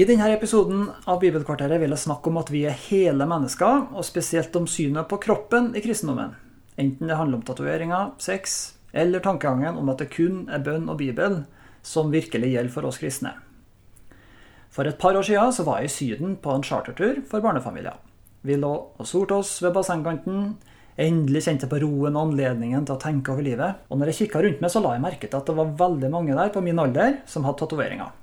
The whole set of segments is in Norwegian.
I denne episoden av Bibelkvarteret vil jeg snakke om at vi er hele mennesker, og spesielt om synet på kroppen i kristendommen. Enten det handler om tatoveringer, sex, eller tankegangen om at det kun er bønn og Bibel som virkelig gjelder for oss kristne. For et par år siden så var jeg i Syden på en chartertur for barnefamilier. Vi lå og solte oss ved bassengkanten. Endelig kjente jeg på roen og anledningen til å tenke over livet. Og når jeg kikka rundt meg, så la jeg merke til at det var veldig mange der på min alder som hadde tatoveringer.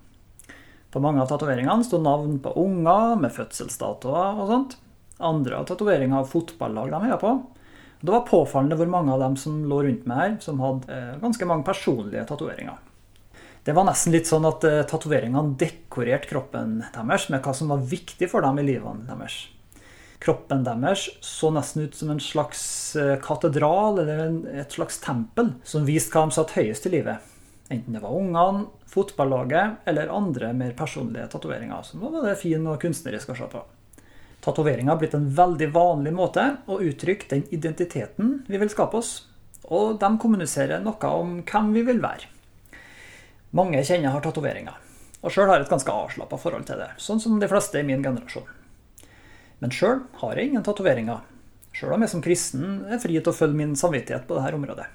På mange av tatoveringene sto navn på unger med fødselsdatoer og sånt. Andre av tatoveringer av fotballag de heia på. Det var påfallende hvor mange av dem som lå rundt meg her, som hadde eh, ganske mange personlige tatoveringer. Det var nesten litt sånn at eh, tatoveringene dekorerte kroppen deres med hva som var viktig for dem i livet deres. Kroppen deres så nesten ut som en slags eh, katedral eller et slags tempel som viste hva de satt høyest i livet. Enten det var ungene, fotballaget eller andre mer personlige tatoveringer, nå var det fin og kunstnerisk å se på. Tatoveringer har blitt en veldig vanlig måte å uttrykke den identiteten vi vil skape oss, og de kommuniserer noe om hvem vi vil være. Mange kjenner har tatoveringer, og sjøl har jeg et ganske avslappa forhold til det, sånn som de fleste i min generasjon. Men sjøl har jeg ingen tatoveringer, sjøl om jeg som kristen er fri til å følge min samvittighet på dette området.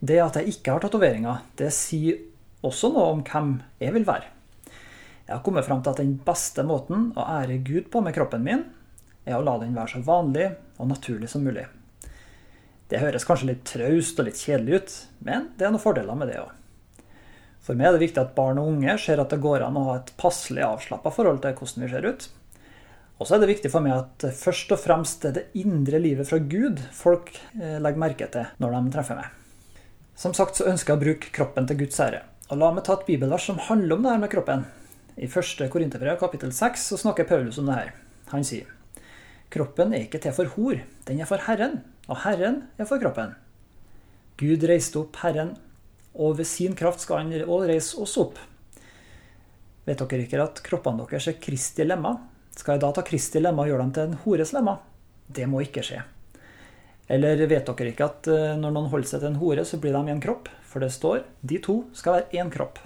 Det at jeg ikke har tatoveringer, det sier også noe om hvem jeg vil være. Jeg har kommet fram til at den beste måten å ære Gud på med kroppen min, er å la den være så vanlig og naturlig som mulig. Det høres kanskje litt traust og litt kjedelig ut, men det er noen fordeler med det òg. For meg er det viktig at barn og unge ser at det går an å ha et passelig avslappa forhold til hvordan vi ser ut. Og så er det viktig for meg at først og fremst er det indre livet fra Gud folk eh, legger merke til når de treffer meg. Som sagt så ønsker jeg å bruke kroppen til Guds ære. Og La meg ta et bibelvers som handler om det her med kroppen. I 1. Korinterbrev kapittel 6 så snakker Paulus om det her. Han sier Kroppen er ikke til for hor, den er for Herren, og Herren er for kroppen. Gud reiste opp Herren, og ved sin kraft skal han òg reise oss opp. Vet dere ikke at kroppene deres er Kristi lemmer? Skal jeg da ta Kristi lemmer og gjøre dem til en hores lemmer? Det må ikke skje. Eller vet dere ikke at eh, når noen holder seg til en hore, så blir de en kropp? For det står de to skal være én kropp.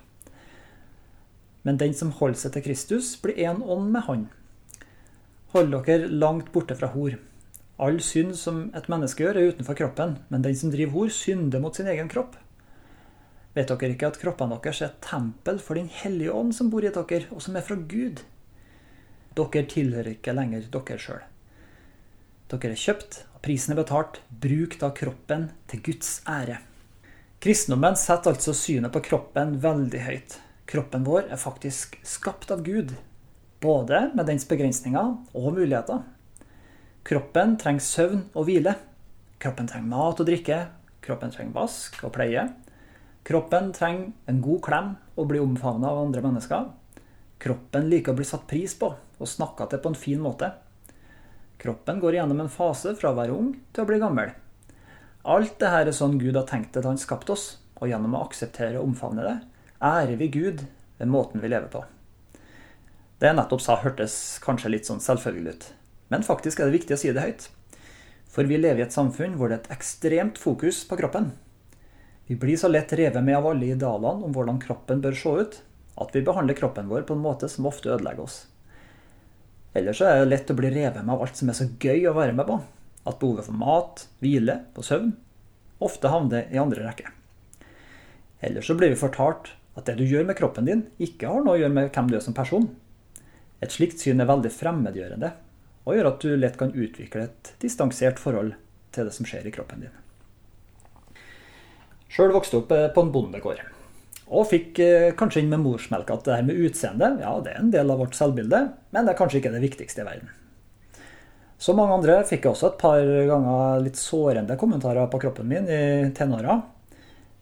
Men den som holder seg til Kristus, blir én ånd med Han. Hold dere langt borte fra hor. All synd som et menneske gjør, er utenfor kroppen, men den som driver hor, synder mot sin egen kropp. Vet dere ikke at kroppene deres er et tempel for Den hellige ånd som bor i dere, og som er fra Gud? Dere tilhører ikke lenger dere sjøl. Dere er kjøpt Prisen er betalt. Bruk da kroppen til Guds ære. Kristendommen setter altså synet på kroppen veldig høyt. Kroppen vår er faktisk skapt av Gud, både med dens begrensninger og muligheter. Kroppen trenger søvn og hvile. Kroppen trenger mat og drikke. Kroppen trenger vask og pleie. Kroppen trenger en god klem og bli omfavna av andre mennesker. Kroppen liker å bli satt pris på og snakka til på en fin måte. Kroppen går gjennom en fase fra å være ung til å bli gammel. Alt dette er sånn Gud har tenkt at han skapte oss, og gjennom å akseptere og omfavne det, ærer vi Gud ved måten vi lever på. Det jeg nettopp sa, hørtes kanskje litt sånn selvfølgelig ut, men faktisk er det viktig å si det høyt. For vi lever i et samfunn hvor det er et ekstremt fokus på kroppen. Vi blir så lett revet med av alle idealene om hvordan kroppen bør se ut, at vi behandler kroppen vår på en måte som ofte ødelegger oss. Ellers er det lett å bli revet med av alt som er så gøy å være med på. At behovet for mat, hvile og søvn ofte havner i andre rekke. Ellers så blir vi fortalt at det du gjør med kroppen din, ikke har noe å gjøre med hvem du er som person. Et slikt syn er veldig fremmedgjørende, og gjør at du lett kan utvikle et distansert forhold til det som skjer i kroppen din. Sjøl vokste jeg opp eh, på en bondegård. Og fikk eh, kanskje inn med morsmelk at det her med utseende ja, det er en del av vårt selvbilde, men det er kanskje ikke det viktigste i verden. Som mange andre fikk jeg også et par ganger litt sårende kommentarer på kroppen min i tenåra.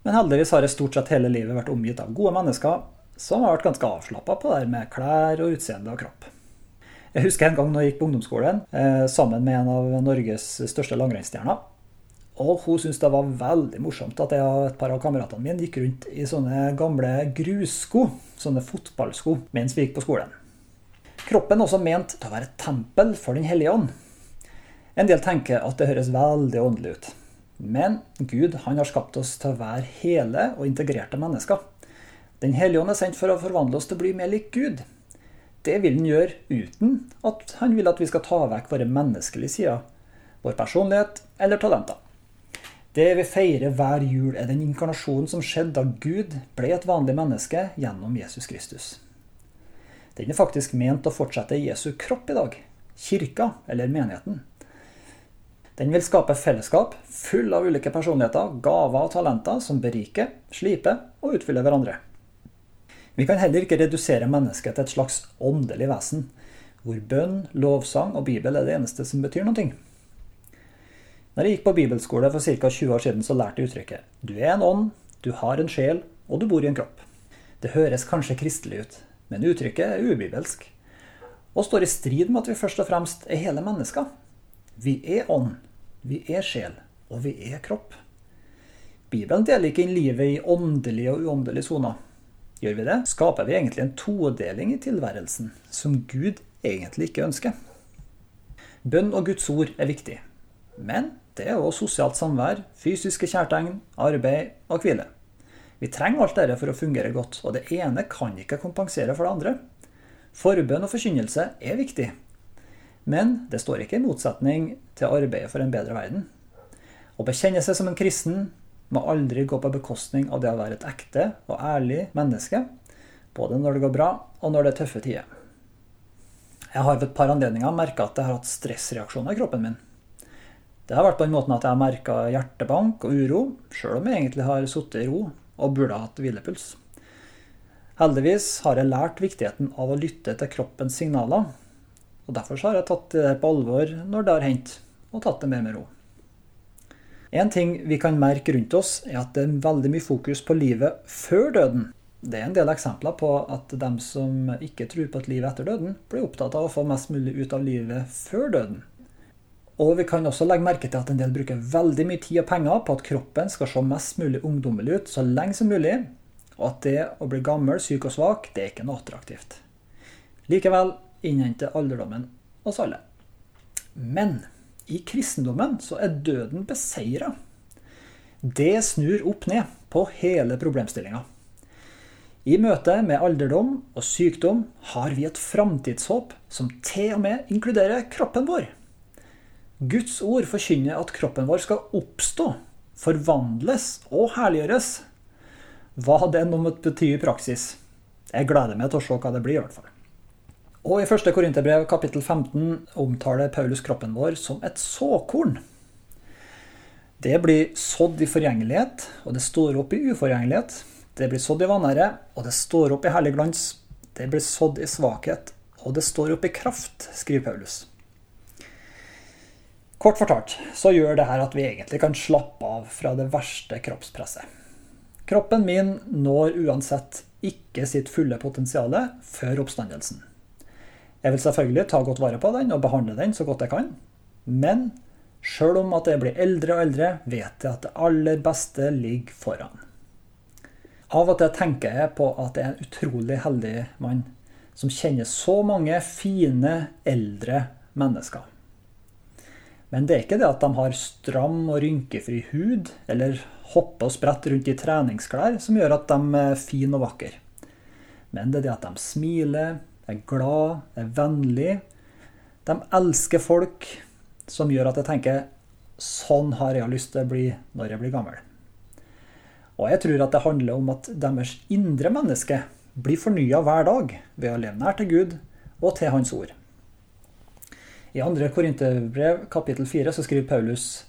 Men heldigvis har jeg stort sett hele livet vært omgitt av gode mennesker som har vært ganske avslappa på det her med klær og utseende og kropp. Jeg husker en gang når jeg gikk på ungdomsskolen eh, sammen med en av Norges største langrennsstjerner. Og hun syntes det var veldig morsomt at jeg og et par av kameratene mine gikk rundt i sånne gamle grussko, sånne fotballsko, mens vi gikk på skolen. Kroppen også ment til å være et tempel for Den hellige ånd. En del tenker at det høres veldig åndelig ut. Men Gud han har skapt oss til å være hele og integrerte mennesker. Den hellige ånd er sendt for å forvandle oss til å bli mer lik Gud. Det vil han gjøre uten at han vil at vi skal ta vekk våre menneskelige sider, vår personlighet eller talenter. Det vi feirer hver jul, er den inkarnasjonen som skjedde da Gud ble et vanlig menneske gjennom Jesus Kristus. Den er faktisk ment å fortsette Jesu kropp i dag, kirka eller menigheten. Den vil skape fellesskap full av ulike personligheter, gaver og talenter som beriker, sliper og utfyller hverandre. Vi kan heller ikke redusere mennesket til et slags åndelig vesen, hvor bønn, lovsang og Bibel er det eneste som betyr noe. Når jeg gikk på bibelskole for ca. 20 år siden, så lærte jeg uttrykket 'du er en ånd, du har en sjel, og du bor i en kropp'. Det høres kanskje kristelig ut, men uttrykket er ubibelsk, og står i strid med at vi først og fremst er hele mennesker. Vi er ånd, vi er sjel, og vi er kropp. Bibelen deler ikke inn livet i åndelige og uåndelige soner. Gjør vi det, skaper vi egentlig en todeling i tilværelsen som Gud egentlig ikke ønsker. Bønn og Guds ord er viktig, men det er òg sosialt samvær, fysiske kjærtegn, arbeid og hvile. Vi trenger alt dette for å fungere godt, og det ene kan ikke kompensere for det andre. Forbønn og forkynnelse er viktig, men det står ikke i motsetning til arbeidet for en bedre verden. Å bekjenne seg som en kristen må aldri gå på bekostning av det å være et ekte og ærlig menneske, både når det går bra og når det er tøffe tider. Jeg har ved et par anledninger merka at jeg har hatt stressreaksjoner i kroppen min. Det har vært på den måten at jeg har merka hjertebank og uro, sjøl om jeg egentlig har sittet i ro og burde ha hatt hvilepuls. Heldigvis har jeg lært viktigheten av å lytte til kroppens signaler, og derfor har jeg tatt det på alvor når det har hendt, og tatt det mer med ro. En ting vi kan merke rundt oss, er at det er veldig mye fokus på livet før døden. Det er en del eksempler på at dem som ikke tror på et liv etter døden, blir opptatt av å få mest mulig ut av livet før døden. Og vi kan også legge merke til at en del bruker veldig mye tid og penger på at kroppen skal se mest mulig ungdommelig ut så lenge som mulig, og at det å bli gammel, syk og svak, det er ikke noe attraktivt. Likevel innhenter alderdommen oss alle. Men i kristendommen så er døden beseira. Det snur opp ned på hele problemstillinga. I møte med alderdom og sykdom har vi et framtidshåp som til og med inkluderer kroppen vår. Guds ord forkynner at kroppen vår skal oppstå, forvandles og herliggjøres. Hva det nå måtte bety i praksis. Jeg gleder meg til å se hva det blir, i hvert fall. Og i 1. Korinterbrev kapittel 15 omtaler Paulus kroppen vår som et såkorn. Det blir sådd i forgjengelighet, og det står opp i uforgjengelighet. Det blir sådd i vanære, og det står opp i herlig glans. Det blir sådd i svakhet, og det står opp i kraft, skriver Paulus. Kort fortalt så gjør det her at vi egentlig kan slappe av fra det verste kroppspresset. Kroppen min når uansett ikke sitt fulle potensial før oppstandelsen. Jeg vil selvfølgelig ta godt vare på den og behandle den så godt jeg kan. Men sjøl om at jeg blir eldre og eldre, vet jeg at det aller beste ligger foran. Av og til tenker jeg på at jeg er en utrolig heldig mann som kjenner så mange fine, eldre mennesker. Men det er ikke det at de har stram og rynkefri hud, eller hopper og spretter rundt i treningsklær, som gjør at de er fine og vakre. Men det er det at de smiler, er glad, er vennlig. De elsker folk, som gjør at jeg tenker sånn har jeg lyst til å bli når jeg blir gammel. Og jeg tror at det handler om at deres indre menneske blir fornya hver dag ved å leve nær til Gud og til Hans ord. I andre Korinterbrev kapittel 4 så skriver Paulus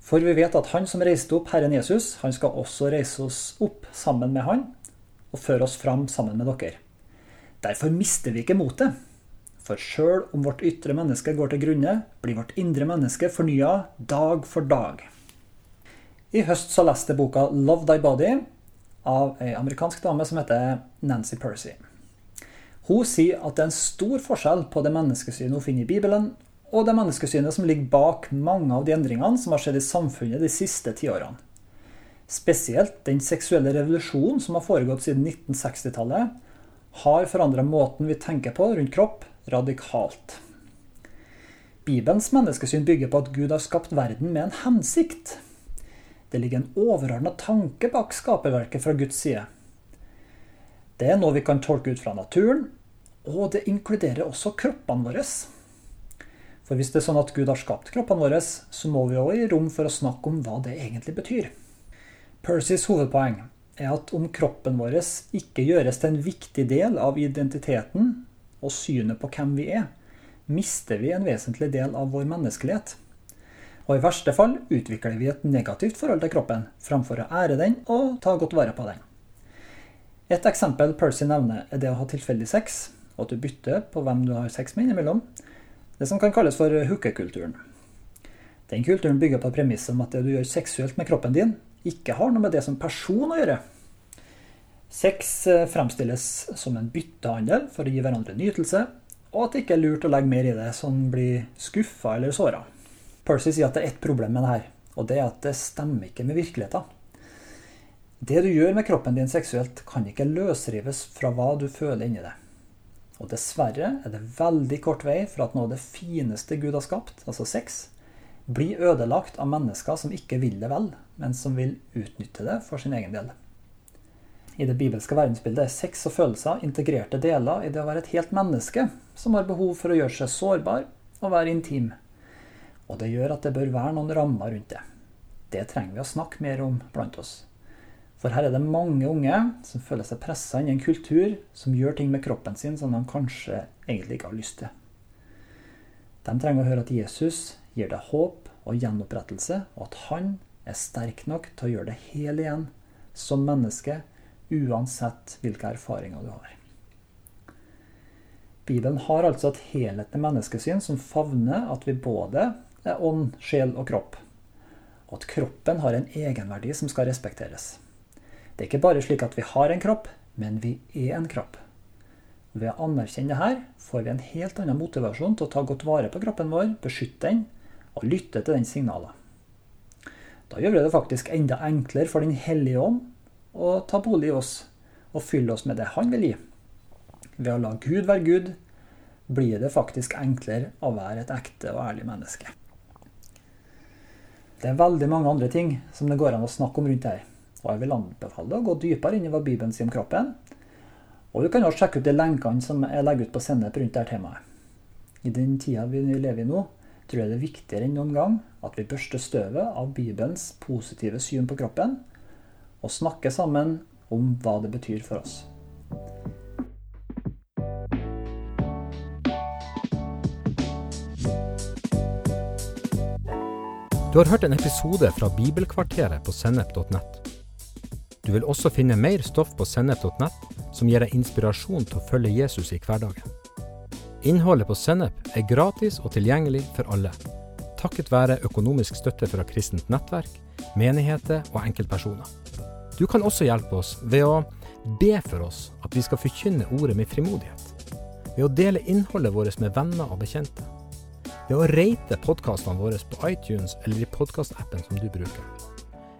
For vi vet at Han som reiste opp Herren Jesus, han skal også reise oss opp sammen med Han og føre oss fram sammen med dere. Derfor mister vi ikke motet. For sjøl om vårt ytre menneske går til grunne, blir vårt indre menneske fornya dag for dag. I høst så leste boka 'Love Thy Body' av ei amerikansk dame som heter Nancy Percy. Hun sier at det er en stor forskjell på det menneskesynet hun finner i Bibelen, og det menneskesynet som ligger bak mange av de endringene som har skjedd i samfunnet de siste tiårene. Spesielt den seksuelle revolusjonen som har foregått siden 1960-tallet, har forandra måten vi tenker på rundt kropp radikalt. Bibelens menneskesyn bygger på at Gud har skapt verden med en hensikt. Det ligger en overordna tanke bak skaperverket fra Guds side. Det er noe vi kan tolke ut fra naturen, og det inkluderer også kroppene våre. For hvis det er sånn at Gud har skapt kroppene våre, så må vi òg gi rom for å snakke om hva det egentlig betyr. Percys hovedpoeng er at om kroppen vår ikke gjøres til en viktig del av identiteten og synet på hvem vi er, mister vi en vesentlig del av vår menneskelighet. Og i verste fall utvikler vi et negativt forhold til kroppen, framfor å ære den og ta godt vare på den. Et eksempel Percy nevner, er det å ha tilfeldig sex, og at du bytter på hvem du har sex med innimellom. Det som kan kalles for hookekulturen. Den kulturen bygger på premisset om at det du gjør seksuelt med kroppen din, ikke har noe med det som person å gjøre. Sex eh, fremstilles som en byttehandel for å gi hverandre nytelse, og at det ikke er lurt å legge mer i det som blir skuffa eller såra. Percy sier at det er ett problem med det her, og det er at det stemmer ikke med virkeligheten. Det du gjør med kroppen din seksuelt, kan ikke løsrives fra hva du føler inni det. Og dessverre er det veldig kort vei for at noe av det fineste Gud har skapt, altså sex, blir ødelagt av mennesker som ikke vil det vel, men som vil utnytte det for sin egen del. I det bibelske verdensbildet er sex og følelser integrerte deler i det å være et helt menneske som har behov for å gjøre seg sårbar og være intim. Og det gjør at det bør være noen rammer rundt det. Det trenger vi å snakke mer om blant oss. For her er det mange unge som føler seg pressa inn i en kultur som gjør ting med kroppen sin som de kanskje egentlig ikke har lyst til. De trenger å høre at Jesus gir deg håp og gjenopprettelse, og at han er sterk nok til å gjøre det hel igjen som menneske, uansett hvilke erfaringer du har. Bibelen har altså et helhetlig menneskesyn som favner at vi både er ånd, sjel og kropp, og at kroppen har en egenverdi som skal respekteres. Det er ikke bare slik at vi har en kropp, men vi er en kropp. Ved å anerkjenne dette får vi en helt annen motivasjon til å ta godt vare på kroppen vår, beskytte den og lytte til den signalen. Da gjør vi det faktisk enda enklere for Den hellige ånd å ta bolig i oss og fylle oss med det han vil gi. Ved å la Gud være Gud blir det faktisk enklere å være et ekte og ærlig menneske. Det er veldig mange andre ting som det går an å snakke om rundt her. Og jeg vil anbefale å gå dypere inn i hva Bibelen sier om kroppen. Og du kan også sjekke ut de lenkene som jeg legger ut på Sennep rundt dette temaet. I den tida vi lever i nå, tror jeg det er viktigere enn noen gang at vi børster støvet av Bibelens positive syn på kroppen, og snakker sammen om hva det betyr for oss. Du har hørt en episode fra Bibelkvarteret på sennep.nett. Du vil også finne mer stoff på sennep.nett som gir deg inspirasjon til å følge Jesus i hverdagen. Innholdet på Sennep er gratis og tilgjengelig for alle, takket være økonomisk støtte fra kristent nettverk, menigheter og enkeltpersoner. Du kan også hjelpe oss ved å be for oss at vi skal forkynne ordet med frimodighet. Ved å dele innholdet vårt med venner og bekjente. Ved å rate podkastene våre på iTunes eller i podkastappen som du bruker.